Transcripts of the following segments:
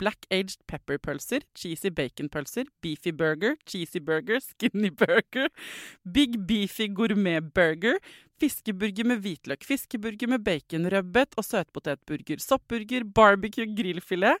black aged pepper-pølser, cheesy bacon-pølser, beefy burger, cheesy burger, skinny burger, big beefy gourmet-burger, fiskeburger med hvitløk, fiskeburger med bacon, rødbet og søtpotetburger, soppburger, barbecue, grillfilet,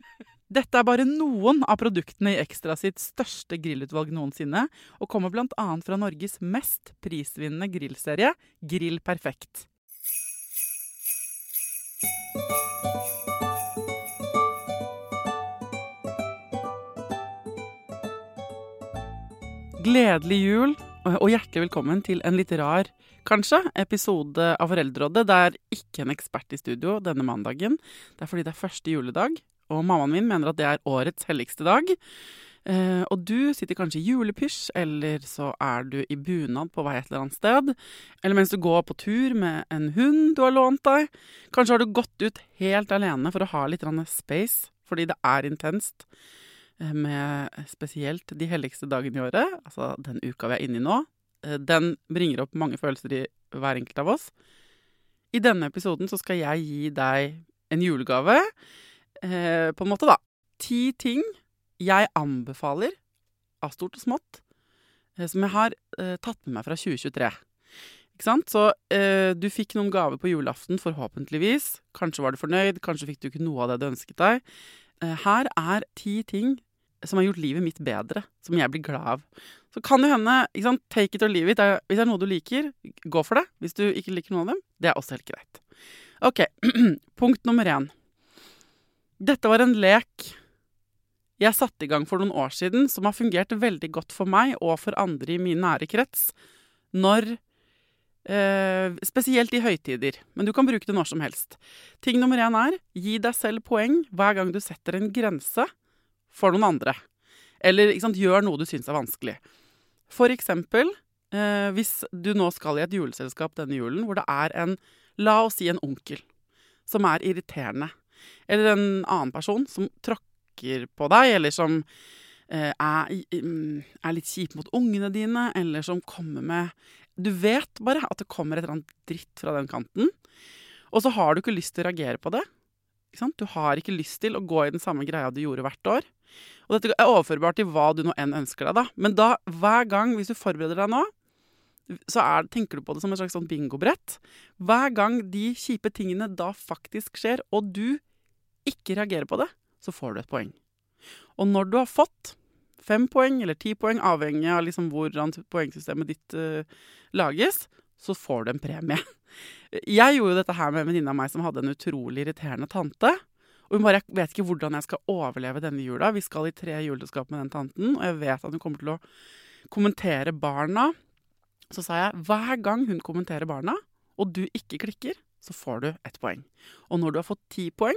Dette er bare noen av produktene i Ekstra sitt største grillutvalg noensinne, og kommer bl.a. fra Norges mest prisvinnende grillserie, Grill Perfekt. Gledelig jul, og hjertelig velkommen til en litt rar, kanskje, episode av Foreldrerådet. Det er ikke en ekspert i studio denne mandagen. Det er fordi det er første juledag, og mammaen min mener at det er årets helligste dag. Eh, og du sitter kanskje i julepysj, eller så er du i bunad på vei et eller annet sted. Eller mens du går på tur med en hund du har lånt deg. Kanskje har du gått ut helt alene for å ha litt space, fordi det er intenst. eh, Med spesielt de helligste dagene i året, altså den uka vi er inne i nå. Eh, Den bringer opp mange følelser i hver enkelt av oss. I denne episoden så skal jeg gi deg en julegave. Eh, på en måte, da. Ti ting jeg anbefaler, av stort og smått, eh, som jeg har eh, tatt med meg fra 2023. Ikke sant? Så eh, du fikk noen gaver på julaften, forhåpentligvis. Kanskje var du fornøyd, kanskje fikk du ikke noe av det du ønsket deg. Eh, her er ti ting som har gjort livet mitt bedre, som jeg blir glad av. Så kan det hende ikke sant? Take it or leave it. Er- Hvis det er noe du liker, gå for det. Hvis du ikke liker noe av dem, det er også helt greit. Ok, punkt nummer én. Dette var en lek jeg satte i gang for noen år siden, som har fungert veldig godt for meg og for andre i min nære krets, når eh, Spesielt i høytider, men du kan bruke det når som helst. Ting nummer én er gi deg selv poeng hver gang du setter en grense for noen andre. Eller sant, gjør noe du syns er vanskelig. For eksempel eh, hvis du nå skal i et juleselskap denne julen hvor det er en, la oss si en onkel, som er irriterende. Eller en annen person som tråkker på deg, eller som eh, er, mm, er litt kjip mot ungene dine, eller som kommer med Du vet bare at det kommer et eller annet dritt fra den kanten, og så har du ikke lyst til å reagere på det. Ikke sant? Du har ikke lyst til å gå i den samme greia du gjorde hvert år. Og dette er overførbart til hva du nå enn ønsker deg, da. Men da, hver gang, hvis du forbereder deg nå, så er, tenker du på det som et slags sånn bingobrett. Hver gang de kjipe tingene da faktisk skjer, og du ikke reagerer på det, så får du et poeng. Og når du har fått fem poeng eller ti poeng, avhengig av liksom hvordan poengsystemet ditt uh, lages, så får du en premie. Jeg gjorde jo dette her med en venninne av meg som hadde en utrolig irriterende tante. Og hun bare jeg vet ikke hvordan jeg skal overleve denne jula. Vi skal i tre juleskap med den tanten, og jeg vet at hun kommer til å kommentere barna. Så sa jeg hver gang hun kommenterer barna, og du ikke klikker, så får du ett poeng. Og når du har fått ti poeng,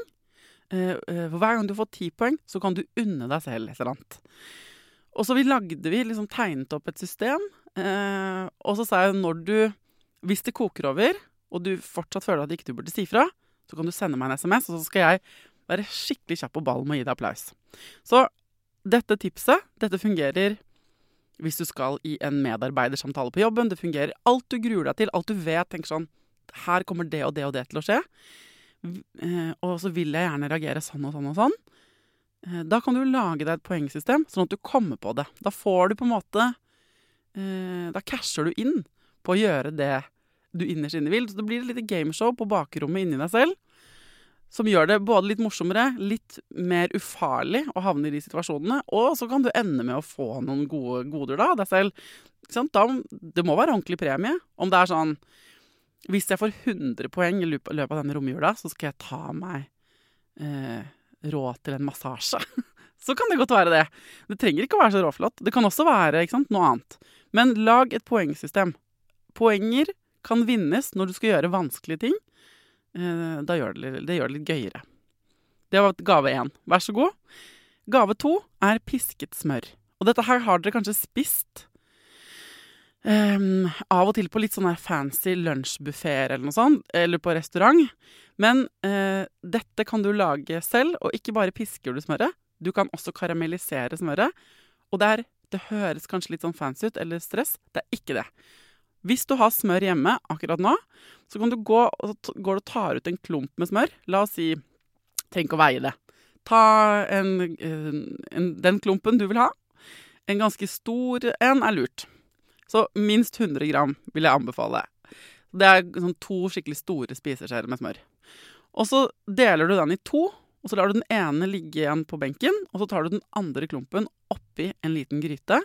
for hver gang du får ti poeng, så kan du unne deg selv et eller annet. Og så vi lagde vi, liksom tegnet opp et system, eh, og så sa jeg når du, hvis det koker over, og du fortsatt føler at ikke du burde si fra, så kan du sende meg en SMS, og så skal jeg være skikkelig kjapp på ballen med å gi deg applaus. Så dette tipset, dette fungerer hvis du skal i en medarbeidersamtale på jobben. Det fungerer. Alt du gruer deg til, alt du vet, tenker sånn Her kommer det og det og det til å skje. Eh, og så vil jeg gjerne reagere sånn og sånn og sånn. Eh, da kan du lage deg et poengsystem, sånn at du kommer på det. Da får du på en måte eh, Da casher du inn på å gjøre det du innerst inne vil. Så det blir et lite gameshow på bakrommet inni deg selv. Som gjør det både litt morsommere, litt mer ufarlig å havne i de situasjonene. Og så kan du ende med å få noen gode goder da, deg selv. Da, det må være ordentlig premie. Om det er sånn Hvis jeg får 100 poeng i løpet av denne romjula, så skal jeg ta meg eh, råd til en massasje. så kan det godt være det. Det trenger ikke å være så råflott. Det kan også være sant, noe annet. Men lag et poengsystem. Poenger kan vinnes når du skal gjøre vanskelige ting. Eh, da gjør det, det gjør det litt gøyere. Det var gave én. Vær så god. Gave to er pisket smør. Og dette her har dere kanskje spist um, av og til på litt sånn fancy lunsjbuffeer eller noe sånt, eller på restaurant. Men uh, dette kan du lage selv, og ikke bare pisker du smøret. Du kan også karamellisere smøret. Og det, er, det høres kanskje litt sånn fancy ut, eller stress. Det er ikke det. Hvis du har smør hjemme akkurat nå, så kan du gå og går og tar ut en klump med smør. La oss si Tenk å veie det. Ta en, en, den klumpen du vil ha. En ganske stor en er lurt. Så minst 100 gram vil jeg anbefale. Det er sånn to skikkelig store spiseskjeer med smør. Og så deler du den i to, og så lar du den ene ligge igjen på benken. Og så tar du den andre klumpen oppi en liten gryte.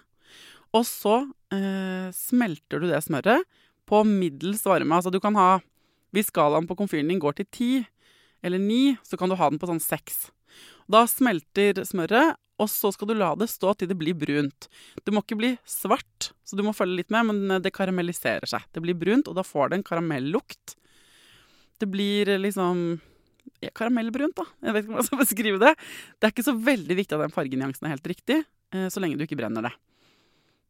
Og så eh, smelter du det smøret på middels varme. Altså du kan ha Hvis skalaen på komfyren din går til ti eller ni, så kan du ha den på sånn seks. Da smelter smøret, og så skal du la det stå til det blir brunt. Det må ikke bli svart, så du må følge litt med, men det karamelliserer seg. Det blir brunt, og da får det en karamellukt. Det blir liksom ja, karamellbrunt, da. Jeg vet ikke om jeg skal beskrive det. Det er ikke så veldig viktig at den fargenyansen er helt riktig, eh, så lenge du ikke brenner det.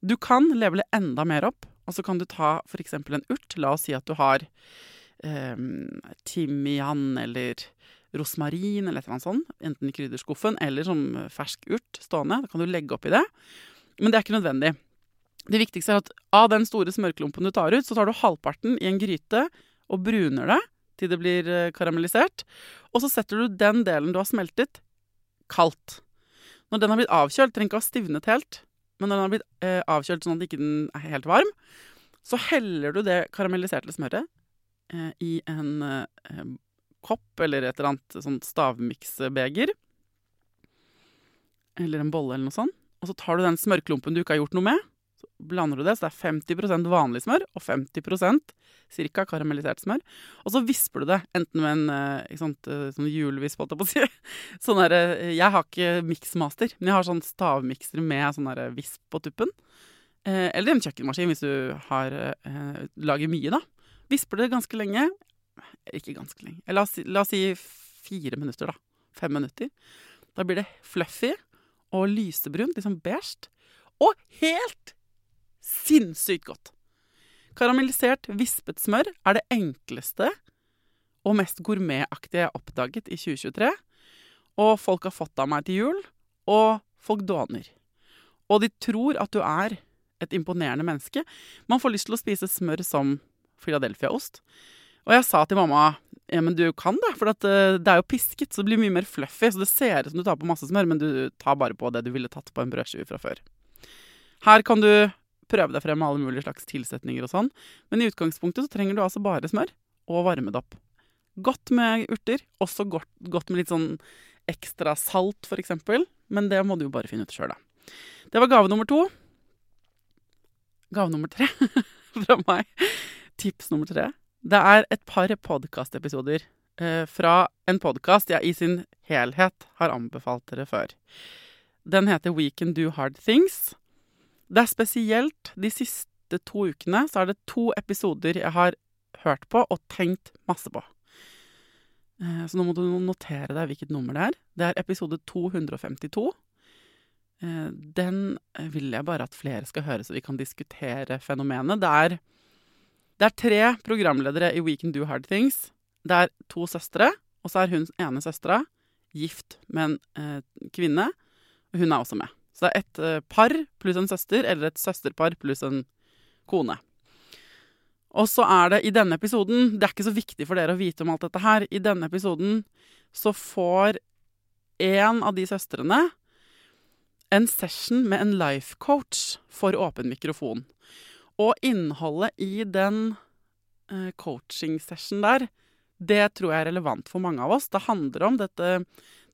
Du kan levele enda mer opp, og så kan du ta f.eks. en urt. La oss si at du har eh, timian eller rosmarin eller annet sånt. Enten i krydderskuffen eller som fersk urt stående. Da kan du legge oppi det. Men det er ikke nødvendig. Det viktigste er at av den store smørklumpen du tar ut, så tar du halvparten i en gryte og bruner det til det blir eh, karamellisert. Og så setter du den delen du har smeltet, kaldt. Når den har blitt avkjølt, trenger ikke å ha stivnet helt, men når den har blitt eh, avkjølt sånn at den ikke er helt varm, så heller du det karamelliserte smøret eh, i en eh, kopp eller et eller annet sånn stavmiksbeger. Eller en bolle eller noe sånt. Og så tar du den smørklumpen du ikke har gjort noe med, så blander du det, så det er 50% vanlig smør og 50% cirka karamellisert smør. Og så visper du det, enten med en eh, ikke sant, eh, sånn hjulvisp, holdt jeg på å si. Sånn der, eh, jeg har ikke miksmaster, men jeg har sånn stavmikser med sånn visp på tuppen. eller en kjøkkenmaskin hvis du har, lager mye, da. Visper det ganske lenge. Ikke ganske lenge. La oss, la oss si fire minutter, da. Fem minutter. Da blir det fluffy og lysebrunt, liksom beige. Og helt sinnssykt godt. Karamellisert, vispet smør er det enkleste og mest gourmetaktige jeg har oppdaget i 2023. Og folk har fått av meg til jul, og folk dåner. Og de tror at du er et imponerende menneske. Man får lyst til å spise smør som Philadelphia-ost. Og jeg sa til mamma ja, men du kan det, for at, uh, det er jo pisket, så det blir mye mer fluffy. Så det ser ut som du tar på masse smør, men du tar bare på det du ville tatt på en brødskive fra før. Her kan du prøve deg frem med alle mulige slags tilsetninger og sånn. Men i utgangspunktet så trenger du altså bare smør og varme det opp. Godt med urter, også godt, godt med litt sånn ekstra salt, eksempel. Men det må du jo bare finne ut sjøl, da. Det var gave nummer to. Gave nummer tre fra meg. Tips nummer tre. Det er et par podkastepisoder eh, fra en podkast jeg i sin helhet har anbefalt dere før. Den heter We Can Do Hard Things. Det er spesielt de siste to ukene så er det to episoder jeg har hørt på og tenkt masse på. Eh, så nå må du notere deg hvilket nummer det er. Det er episode 252. Eh, den vil jeg bare at flere skal høre, så vi kan diskutere fenomenet. Det er, det er tre programledere i We Can Do Hard Things. Det er to søstre, og så er hun ene søstera gift med en eh, kvinne. Hun er også med. Så det er et eh, par pluss en søster, eller et søsterpar pluss en kone. Og så er det i denne episoden Det er ikke så viktig for dere å vite om alt dette her. I denne episoden så får en av de søstrene en session med en life coach for åpen mikrofon. Og innholdet i den eh, coaching-session der, det tror jeg er relevant for mange av oss. Det handler om dette,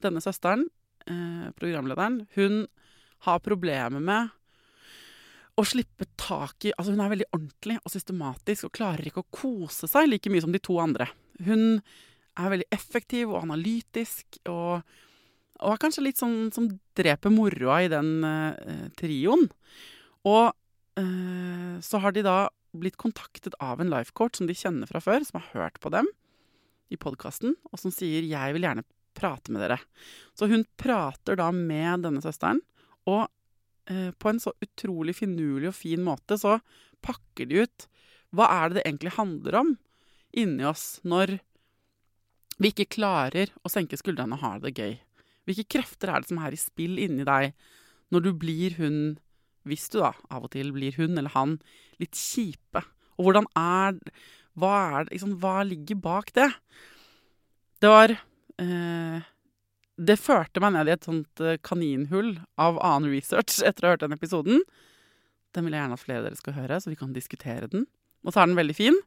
denne søsteren, eh, programlederen. Hun har problemer med å slippe tak i Altså, hun er veldig ordentlig og systematisk og klarer ikke å kose seg like mye som de to andre. Hun er veldig effektiv og analytisk og, og er kanskje litt sånn som dreper moroa i den uh, trioen. Og så har de da blitt kontaktet av en lifecoach som de kjenner fra før, som har hørt på dem i podkasten, og som sier 'jeg vil gjerne prate med dere'. Så hun prater da med denne søsteren, og eh, på en så utrolig finurlig og fin måte så pakker de ut hva er det det egentlig handler om inni oss når vi ikke klarer å senke skuldrene og ha det gøy. Hvilke krefter er det som er i spill inni deg når du blir hun, hvis du da av og til blir hun eller han, litt kjipe? Og hvordan er Hva, er, liksom, hva ligger bak det? Det var eh, det førte meg ned i et sånt eh, kaninhull av annen research etter å ha hørt den episoden. Den vil jeg gjerne at flere av dere skal høre, så vi kan diskutere den. Og så er den veldig fin.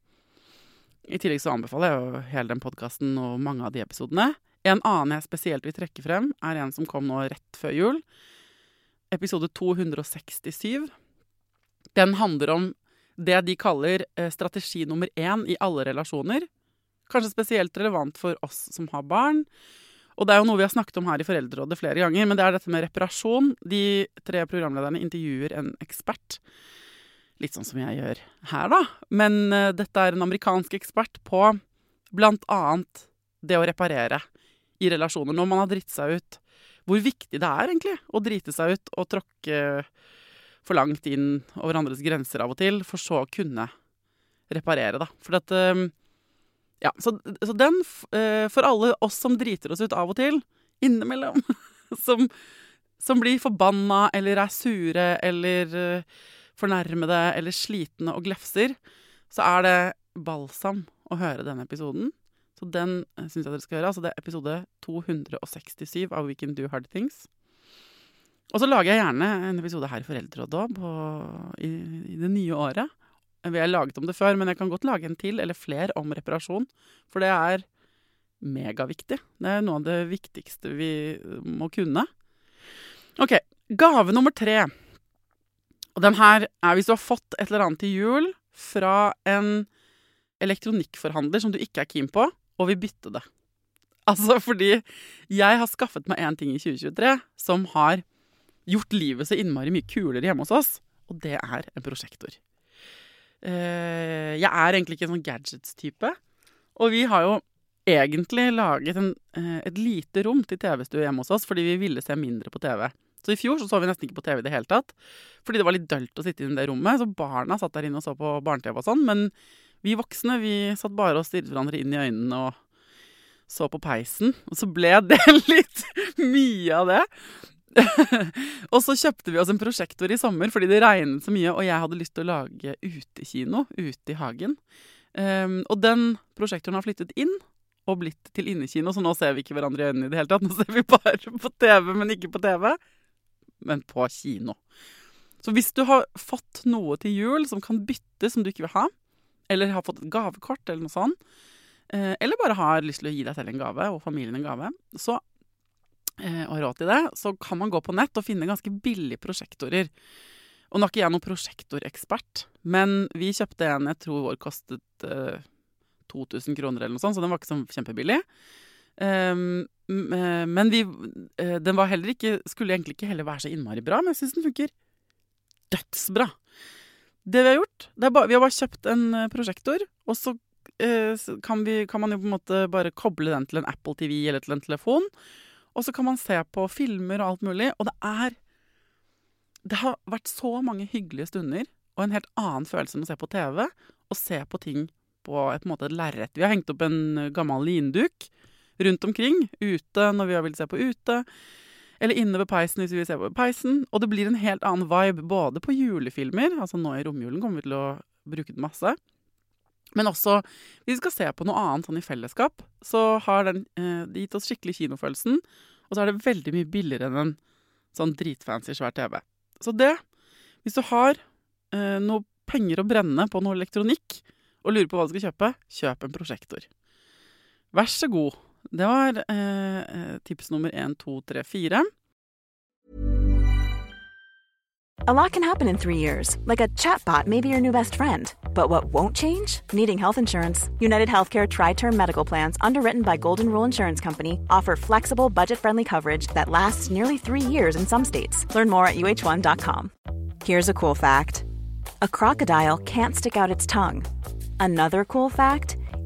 I tillegg så anbefaler jeg jo hele den podkasten og mange av de episodene. En annen jeg spesielt vil trekke frem, er en som kom nå rett før jul. Episode 267. Den handler om det de kaller eh, strategi nummer én i alle relasjoner. Kanskje spesielt relevant for oss som har barn. Og det er jo noe vi har snakket om her i Foreldrerådet flere ganger, men det er dette med reparasjon. De tre programlederne intervjuer en ekspert. Litt sånn som jeg gjør her, da. Men uh, dette er en amerikansk ekspert på blant annet det å reparere i relasjoner. Når man har dritt seg ut. Hvor viktig det er egentlig å drite seg ut og tråkke for langt inn over andres grenser av og til, for så å kunne reparere, da. For at uh, ja, så, så den, uh, for alle oss som driter oss ut av og til, innimellom, som, som blir forbanna eller er sure eller uh, fornærmede eller slitne og glefser, så er det balsam å høre denne episoden. Så den uh, syns jeg dere skal høre. Altså det er episode 267 av We Can Do Hard Things. Og så lager jeg gjerne en episode her i Foreldrerådet òg, i, i det nye året. Vi har laget om det før, men jeg kan godt lage en til, eller flere, om reparasjon. For det er megaviktig. Det er noe av det viktigste vi må kunne. OK. Gave nummer tre. Og den her er hvis du har fått et eller annet til jul fra en elektronikkforhandler som du ikke er keen på, og vil bytte det. Altså fordi jeg har skaffet meg en ting i 2023 som har gjort livet så innmari mye kulere hjemme hos oss, og det er en prosjektor. Uh, jeg er egentlig ikke en sånn gadgets-type. Og vi har jo egentlig laget en, uh, et lite rom til TV-stue hjemme hos oss fordi vi ville se mindre på TV. Så i fjor så, så vi nesten ikke på TV i det hele tatt. Fordi det var litt dølt å sitte i det rommet. Så barna satt der inne og så på barne-TV og sånn. Men vi voksne vi satt bare og stirret hverandre inn i øynene og så på peisen. Og så ble det litt mye av det. og så kjøpte vi oss en prosjektor i sommer fordi det regnet så mye, og jeg hadde lyst til å lage utekino ute i hagen. Um, og den prosjektoren har flyttet inn og blitt til innekino, så nå ser vi ikke hverandre i øynene i det hele tatt. Nå ser vi bare på TV, men ikke på TV, men på kino. Så hvis du har fått noe til jul som kan byttes, som du ikke vil ha, eller har fått et gavekort eller noe sånt, eh, eller bare har lyst til å gi deg selv en gave og familien en gave, så Eh, og har råd til det, så kan man gå på nett og finne ganske billige prosjektorer. Og nå er ikke jeg noen prosjektorekspert, men vi kjøpte en jeg tror vår kostet eh, 2000 kroner eller noe sånt, så den var ikke så kjempebillig. Um, men vi, uh, den var heller ikke, skulle egentlig ikke heller være så innmari bra, men jeg syns den funker dødsbra. Det vi har gjort, er ba, vi har bare kjøpt en prosjektor, og så uh, kan, vi, kan man jo på en måte bare koble den til en Apple TV eller til en telefon. Og så kan man se på filmer og alt mulig. Og det er Det har vært så mange hyggelige stunder og en helt annen følelse enn å se på TV. Og se på ting på et, på et lerret. Vi har hengt opp en gammel linduk rundt omkring. Ute når vi har villet se på ute. Eller inne ved peisen hvis vi vil se på peisen. Og det blir en helt annen vibe både på julefilmer, altså nå i romjulen kommer vi til å bruke den masse. Men også hvis vi skal se på noe annet sånn i fellesskap, så har den eh, gitt oss skikkelig kinofølelsen. Og så er det veldig mye billigere enn en sånn dritfancy svær TV. Så det, hvis du har eh, noe penger å brenne på noe elektronikk og lurer på hva du skal kjøpe, kjøp en prosjektor. Vær så god. Det var eh, eh tips nummer én, to, tre, fire. A lot can happen in three years, like a chatbot may be your new best friend. But what won't change? Needing health insurance. United Healthcare Tri Term Medical Plans, underwritten by Golden Rule Insurance Company, offer flexible, budget friendly coverage that lasts nearly three years in some states. Learn more at uh1.com. Here's a cool fact a crocodile can't stick out its tongue. Another cool fact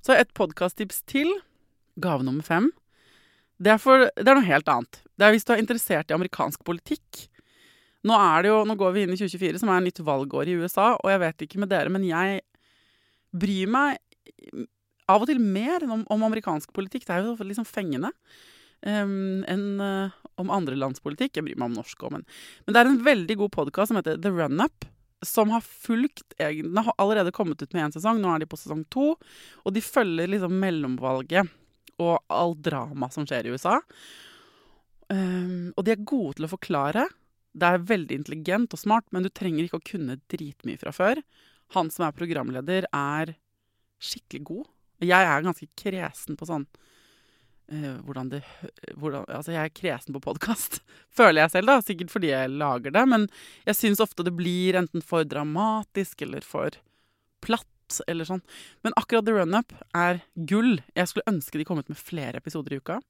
Så et podkasttips til. Gave nummer fem. Det er, for, det er, noe helt annet. Det er hvis du er interessert i amerikansk politikk. Nå, jo, nå går vi inn i 2024, som er nytt valgår i USA, og jeg vet ikke med dere, men jeg bryr meg av og til mer om, om amerikansk politikk. Det er jo liksom fengende. Um, enn uh, om andre lands politikk. Jeg bryr meg om norsk òg, men, men det er en veldig god podkast som heter The Run Up som har fulgt Den har allerede kommet ut med én sesong, nå er de på sesong to. Og de følger liksom mellomvalget og all drama som skjer i USA. Um, og de er gode til å forklare. Det er veldig intelligent og smart, men du trenger ikke å kunne dritmye fra før. Han som er programleder, er skikkelig god. Jeg er ganske kresen på sånn hvordan det hvordan, Altså, jeg er kresen på podkast, føler jeg selv, da. Sikkert fordi jeg lager det. Men jeg syns ofte det blir enten for dramatisk eller for platt. Eller sånn. Men akkurat The Run-Up er gull. Jeg skulle ønske de kom ut med flere episoder i uka.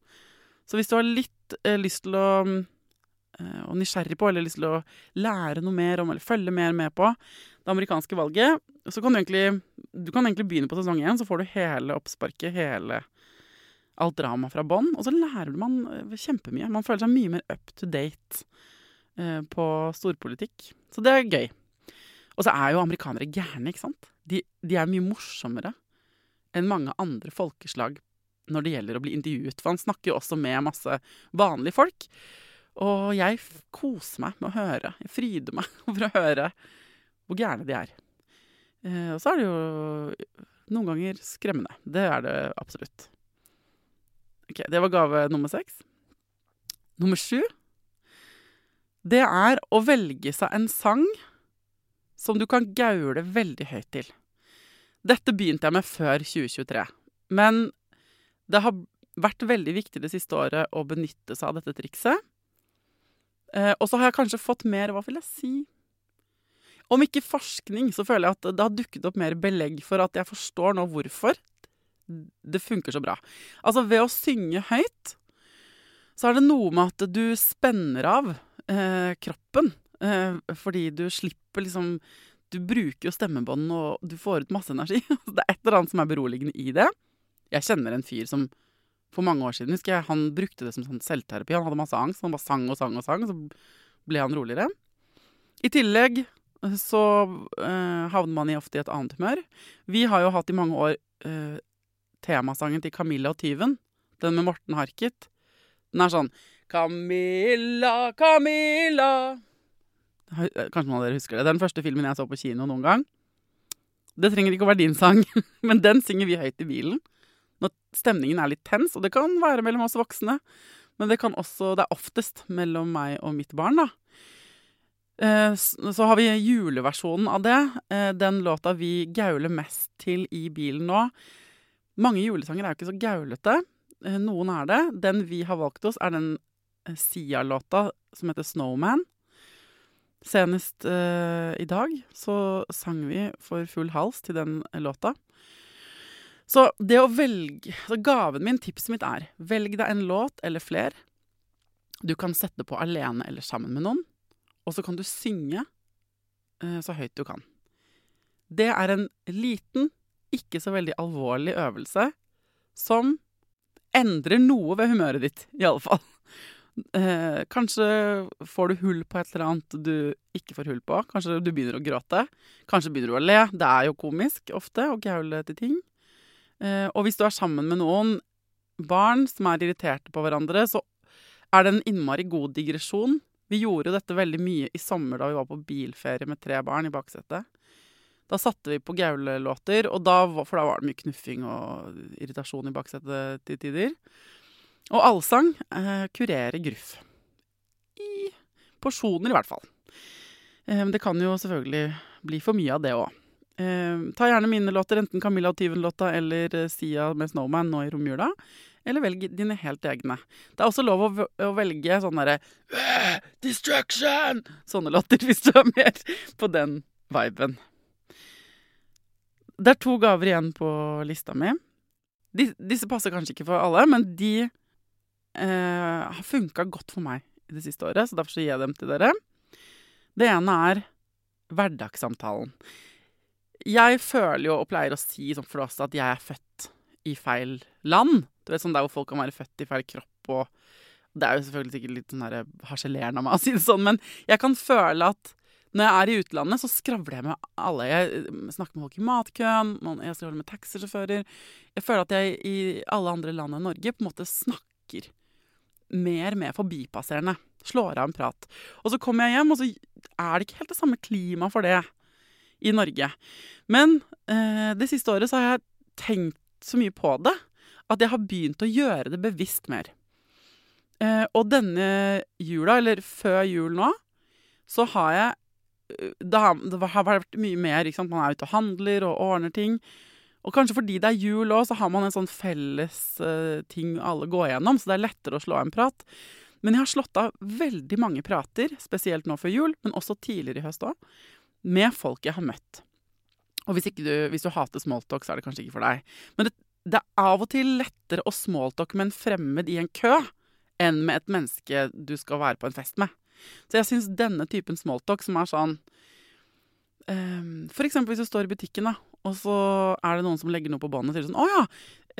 Så hvis du har litt uh, lyst til å uh, og nysgjerrig på, eller lyst til å lære noe mer om, eller følge mer med på det amerikanske valget, så kan du egentlig, du kan egentlig begynne på sesong én, så får du hele oppsparket, hele alt drama fra bånn. Og så lærer man eh, kjempemye. Man føler seg mye mer up to date eh, på storpolitikk. Så det er gøy. Og så er jo amerikanere gærne, ikke sant? De, de, er mye morsommere enn mange andre folkeslag når det gjelder å bli intervjuet. For han snakker jo også med masse vanlige folk. Og jeg koser meg med å høre. Jeg fryder meg over å høre hvor gærne de er. Eh, og så er det jo noen ganger skremmende. Det er det absolutt. Ok, Det var gave nummer seks. Nummer sju Det er å velge seg en sang som du kan gaule veldig høyt til. Dette begynte jeg med før 2023, men det har vært veldig viktig det siste året å benytte seg av dette trikset. Eh, og så har jeg kanskje fått mer Hva vil jeg si? Om ikke forskning, så føler jeg at det har dukket opp mer belegg for at jeg forstår nå hvorfor det funker så bra. Altså, ved å synge høyt, så er det noe med at du spenner av eh, kroppen. Eh, fordi du slipper liksom Du bruker jo stemmebånd, og du får ut masse energi. det er et eller annet som er beroligende i det. Jeg kjenner en fyr som for mange år siden husker jeg, han brukte det som sånn selvterapi. Han hadde masse angst. Han bare sang og sang og sang, så ble han roligere. I tillegg så eh, havner man i ofte i et annet humør. Vi har jo hatt i mange år uh, temasangen til Camilla og tyven. Den med Morten Harket. Den er sånn Camilla, Camilla Kanskje noen av dere husker det. Den første filmen jeg så på kino noen gang. Det trenger ikke å være din sang, men den synger vi høyt i bilen. Når stemningen er litt tens, og det kan være mellom oss voksne. Men det kan også, det er oftest mellom meg og mitt barn, da. Eh, så har vi juleversjonen av det. Eh, den låta vi gauler mest til i bilen nå. Mange julesanger er jo ikke så gaulete. Eh, noen er det. Den vi har valgt oss, er den Sia-låta som heter 'Snowman'. Senest uh, i dag så sang vi for full hals til den låta. Så det å velge så Gaven min, tipset mitt, er velg deg en låt eller fler. Du kan sette på alene eller sammen med noen. Og så kan du synge uh, så høyt du kan. Det er en liten, ikke så veldig alvorlig øvelse som endrer noe ved humøret ditt, i alle fall. Eh, kanskje får du hull på et eller annet du ikke får hull på. Kanskje du begynner å gråte. Kanskje begynner du å le. Det er jo komisk ofte å gaule til ting. Eh, og hvis du er sammen med noen barn som er irriterte på hverandre, så er det en innmari god digresjon. Vi gjorde jo dette veldig mye i sommer da vi var på bilferie med tre barn i baksetet. Da satte vi på gaulelåter, for da var det mye knuffing og irritasjon i baksetet til tider. Og allsang eh, kurerer gruff. I porsjoner, i hvert fall. Eh, det kan jo selvfølgelig bli for mye av det òg. Eh, ta gjerne mine låter, enten Camilla og Tyven-låta eller eh, Sia med 'Snowman' nå i romjula. Eller velg dine helt egne. Det er også lov å, å velge sånn derre Destruction! Sånne låter, hvis du er mer på den viben. Det er to gaver igjen på lista mi. disse passer kanskje ikke for alle, men de eh, har funka godt for meg i det siste året, så derfor gir jeg dem til dere. Det ene er hverdagssamtalen. Jeg føler jo, og pleier å si som flåste, at jeg er født i feil land. Du vet sånn der hvor folk kan være født i feil kropp og Det er jo selvfølgelig sikkert litt sånn harselerende av meg å si det sånn, men jeg kan føle at når jeg er i utlandet, så skravler jeg med alle. Jeg snakker med folk i matkøen, jeg skravler med taxisjåfører. Jeg føler at jeg i alle andre land enn Norge på en måte snakker mer med forbipasserende. Slår av en prat. Og så kommer jeg hjem, og så er det ikke helt det samme klimaet for det i Norge. Men eh, det siste året så har jeg tenkt så mye på det at jeg har begynt å gjøre det bevisst mer. Eh, og denne jula, eller før jul nå, så har jeg det har, det har vært mye mer. Ikke sant? Man er ute og handler og ordner ting. Og kanskje fordi det er jul òg, så har man en sånn felles uh, ting alle går gjennom, så det er lettere å slå en prat. Men jeg har slått av veldig mange prater, spesielt nå før jul, men også tidligere i høst òg, med folk jeg har møtt. Og hvis, du, hvis du hater smalltalk, så er det kanskje ikke for deg. Men det, det er av og til lettere å smalltalke med en fremmed i en kø enn med et menneske du skal være på en fest med. Så jeg syns denne typen smalltalk, som er sånn um, For eksempel hvis du står i butikken, da, og så er det noen som legger noe på båndet og sier sånn Å ja.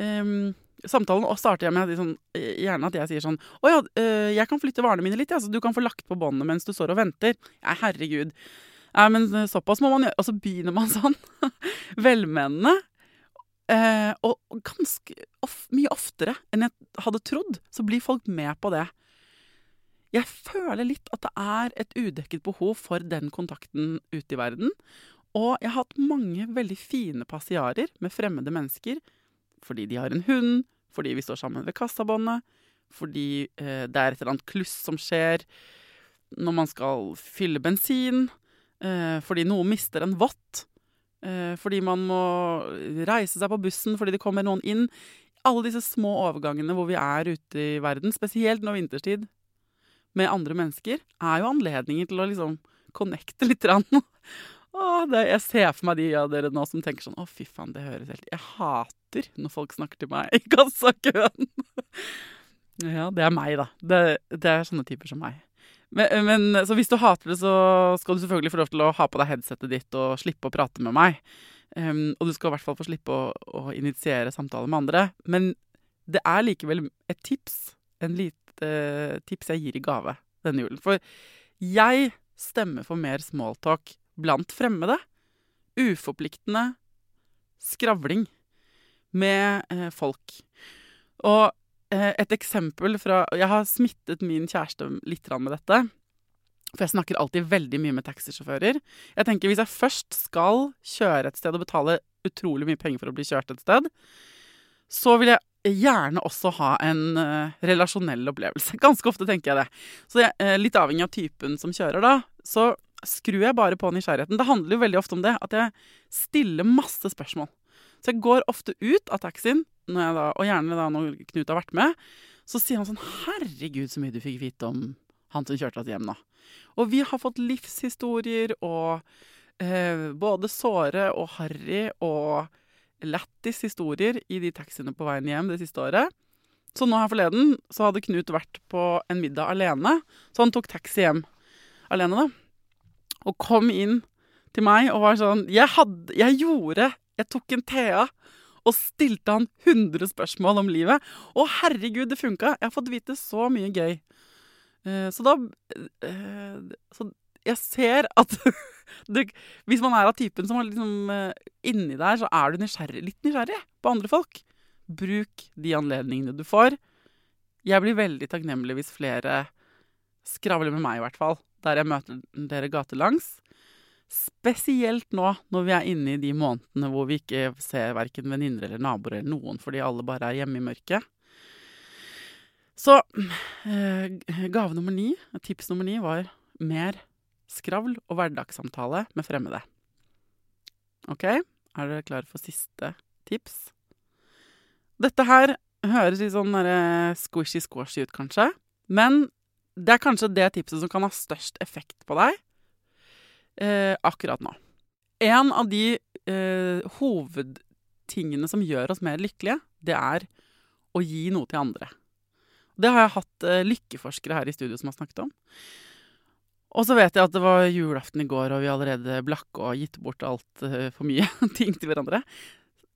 Um, samtalen starter jeg med sånn, gjerne at jeg sier sånn Å ja, uh, jeg kan flytte varene mine litt, ja, så du kan få lagt på båndet mens du står og venter. Ja, herregud. Ja, men såpass må man gjøre. Og så begynner man sånn. Velmenende. Eh, og ganske of mye oftere enn jeg hadde trodd, så blir folk med på det. Jeg føler litt at det er et udekket behov for den kontakten ute i verden. Og jeg har hatt mange veldig fine passiarer med fremmede mennesker fordi de har en hund, fordi vi står sammen ved kassabåndet, fordi eh, det er et eller annet kluss som skjer når man skal fylle bensin, eh, fordi noen mister en vott, eh, fordi man må reise seg på bussen fordi det kommer noen inn. Alle disse små overgangene hvor vi er ute i verden, spesielt nå vinterstid, med andre mennesker, er jo anledninger til å liksom connecte litt. Åh, det, jeg ser for meg de av dere nå som tenker sånn Å, fy faen, det høres helt Jeg hater når folk snakker til meg i kassakøen. ja, det er meg, da. Det, det er sånne typer som meg. Men, men, så hvis du hater det, så skal du selvfølgelig få lov til å ha på deg headsetet ditt og slippe å prate med meg. Um, og du skal i hvert fall få slippe å, å initiere samtaler med andre. Men det er likevel et tips, en lite uh, tips jeg gir i gave denne julen. For jeg stemmer for mer smalltalk blant fremmede. Uforpliktende skravling med uh, folk. Og uh, et eksempel fra Jeg har smittet min kjæreste litt med dette. For jeg snakker alltid veldig mye med taxisjåfører. Jeg tenker Hvis jeg først skal kjøre et sted og betale utrolig mye penger for å bli kjørt et sted, så vil jeg gjerne også ha en uh, relasjonell opplevelse. Ganske ofte tenker jeg det. Så jeg, uh, litt avhengig av typen som kjører, da, så skrur jeg bare på nysgjerrigheten. Det handler jo veldig ofte om det, at jeg stiller masse spørsmål. Så jeg går ofte ut av taxien, da, og gjerne da når Knut har vært med, så sier han sånn 'Herregud, så mye du fikk vite om han som kjørte oss hjem nå'. Og vi har fått livshistorier og eh, både såre og harry og lættis historier i de taxiene på veien hjem det siste året. Så nå her forleden så hadde Knut vært på en middag alene, så han tok taxi hjem alene, da. Og kom inn til meg og var sånn Jeg hadde Jeg gjorde Jeg tok en Thea og stilte han 100 spørsmål om livet. Å, herregud, det funka! Jeg har fått vite så mye gøy. Uh, så da uh, Så jeg ser at det, hvis man er av typen som er liksom uh, inni der, så er du nysgjerrig, litt nysgjerrig på andre folk. Bruk de anledningene du får. Jeg blir veldig takknemlig hvis flere skravler med meg, i hvert fall. Der jeg møter dere gatelangs. Spesielt nå når vi er inne i de månedene hvor vi ikke ser verken venninner eller naboer eller noen, fordi alle bare er hjemme i mørket. Så eh, gave nummer ni, tips nummer ni, var mer skravl og hverdagssamtale med fremmede. OK, er dere klare for siste tips? Dette her høres litt sånn squishy-squashy ut, kanskje. Men det er kanskje det tipset som kan ha størst effekt på deg eh, akkurat nå. En av de eh, hovedtingene som gjør oss mer lykkelige, det er å gi noe til andre. Det har jeg hatt eh, lykkeforskere her i studio som har snakket om. Og så vet jeg at det var julaften i går, og vi allerede blakk og gitt bort alt uh, for mye ting til hverandre.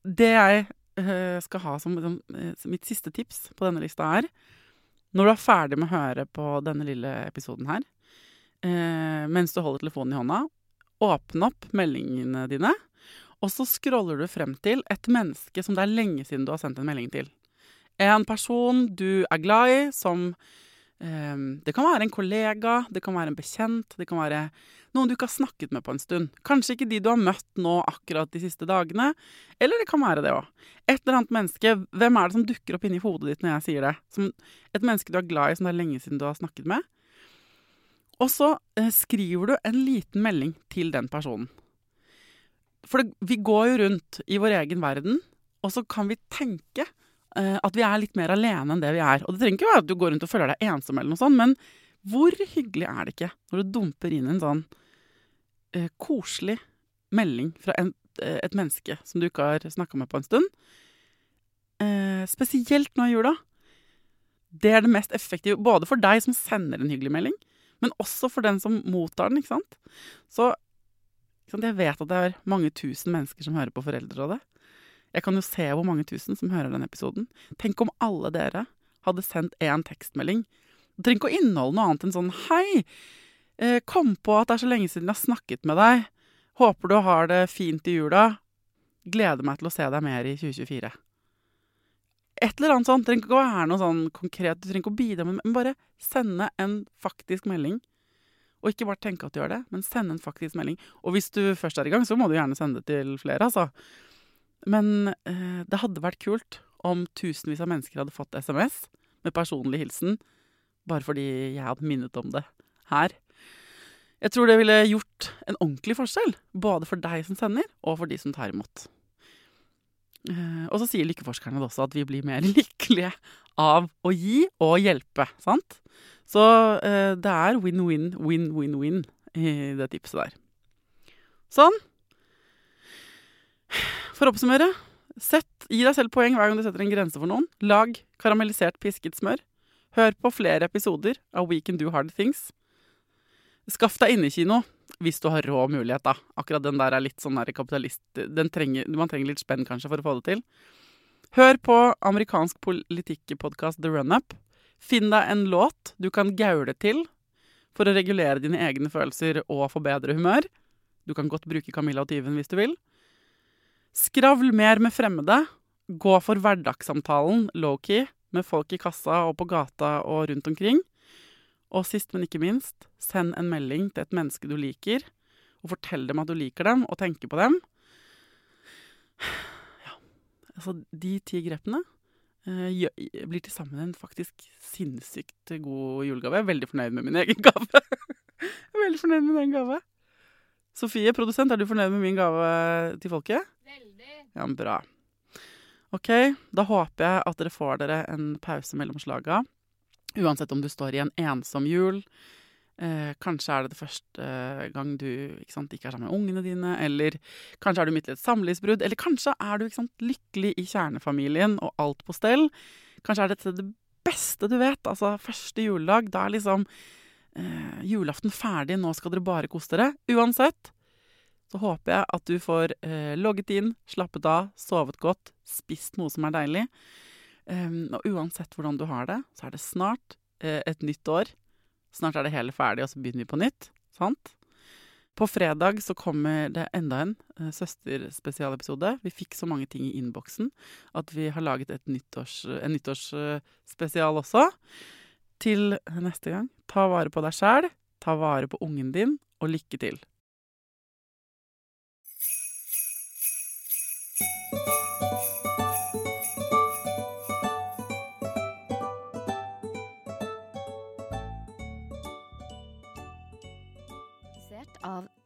Det jeg uh, skal ha som, som, som, mitt siste tips på denne lista, er når du er ferdig med å høre på denne lille episoden her, uh, mens du holder telefonen i hånda, åpne opp meldingene dine, og så scroller du frem til et menneske som det er lenge siden du har sendt en melding til. En person du er glad i, som det kan være en kollega, det kan være en bekjent, det kan være noen du ikke har snakket med på en stund. Kanskje ikke de du har møtt nå akkurat de siste dagene. Eller det kan være det òg. Et eller annet menneske. Hvem er det som dukker opp inni hodet ditt når jeg sier det? Som et menneske du er glad i som det er lenge siden du har snakket med. Og så eh, skriver du en liten melding til den personen. For det, vi går jo rundt i vår egen verden, og så kan vi tenke at vi er litt mer alene enn det vi er. Og det trenger ikke være at du går rundt og føler deg ensom, eller noe sånt, men hvor hyggelig er det ikke når du dumper inn en sånn uh, koselig melding fra en, uh, et menneske som du ikke har snakka med på en stund? Uh, spesielt nå i jula. Det er det mest effektive, både for deg som sender en hyggelig melding, men også for den som mottar den, ikke sant? Så ikke sant, jeg vet at det er mange tusen mennesker som hører på Foreldrerådet. Jeg kan jo se hvor mange tusen som hører denne episoden. Tenk om alle dere hadde sendt én tekstmelding. Det trenger ikke å inneholde noe annet enn sånn Hei! Eh, kom på at det er så lenge siden jeg har snakket med deg. Håper du har det fint i jula. Gleder meg til å se deg mer i 2024. Et eller annet sånt. Det trenger ikke å være noe sånn konkret. Du trenger ikke å bidra med Men bare sende en faktisk melding. Og ikke bare tenke at du gjør det, men sende en faktisk melding. Og hvis du først er i gang, så må du gjerne sende det til flere, altså. Men eh, det hadde vært kult om tusenvis av mennesker hadde fått SMS med personlig hilsen bare fordi jeg hadde minnet om det her. Jeg tror det ville gjort en ordentlig forskjell, både for deg som sender, og for de som tar imot. Eh, og så sier lykkeforskerne også at vi blir mer lykkelige av å gi og hjelpe, sant? Så eh, det er win-win, win-win-win i det tipset der. Sånn. For å oppsummere. Sett, gi deg selv poeng hver gang du setter en grense for noen. Lag karamellisert pisket smør. Hør på flere episoder av We Can Do Hard Things. Skaff deg innekino hvis du har rå mulighet, da. Akkurat den der er litt sånn der kapitalist... Trenger, man trenger litt spenn kanskje for å få det til. Hør på amerikansk politikkpodkast The Run-Up. Finn deg en låt du kan gaule til for å regulere dine egne følelser og få bedre humør. Du kan godt bruke Camilla og tyven hvis du vil. Skravl mer med fremmede. Gå for hverdagssamtalen low-key med folk i kassa og på gata og rundt omkring. Og sist, men ikke minst, send en melding til et menneske du liker, og fortell dem at du liker dem, og tenker på dem. Ja, altså de ti grepene eh, blir til sammen en faktisk sinnssykt god julegave. Jeg er veldig fornøyd med min egen gave. jeg er veldig fornøyd med egen gave. Sofie, produsent, er du fornøyd med min gave til folket? Veldig. Ja, bra. Ok, da håper jeg at dere får dere en pause mellom slaga. Uansett om du står i en ensom jul. Eh, kanskje er det det første gang du ikke, sant, ikke er sammen med ungene dine. Eller kanskje er du midt i et samlivsbrudd. Eller kanskje er du sant, lykkelig i kjernefamilien og alt på stell. Kanskje er dette det beste du vet. Altså første juledag. Da er liksom eh, julaften ferdig. Nå skal dere bare kose dere. Uansett så håper jeg at du får eh, logget inn, slappet av, sovet godt, spist noe som er deilig. Um, og uansett hvordan du har det, så er det snart eh, et nytt år. Snart er det hele ferdig, og så begynner vi på nytt. Sant? På fredag så kommer det enda en eh, søsterspesialepisode. Vi fikk så mange ting i innboksen at vi har laget nyttårs, en nyttårsspesial også. Til neste gang, ta vare på deg sjæl, ta vare på ungen din, og lykke til.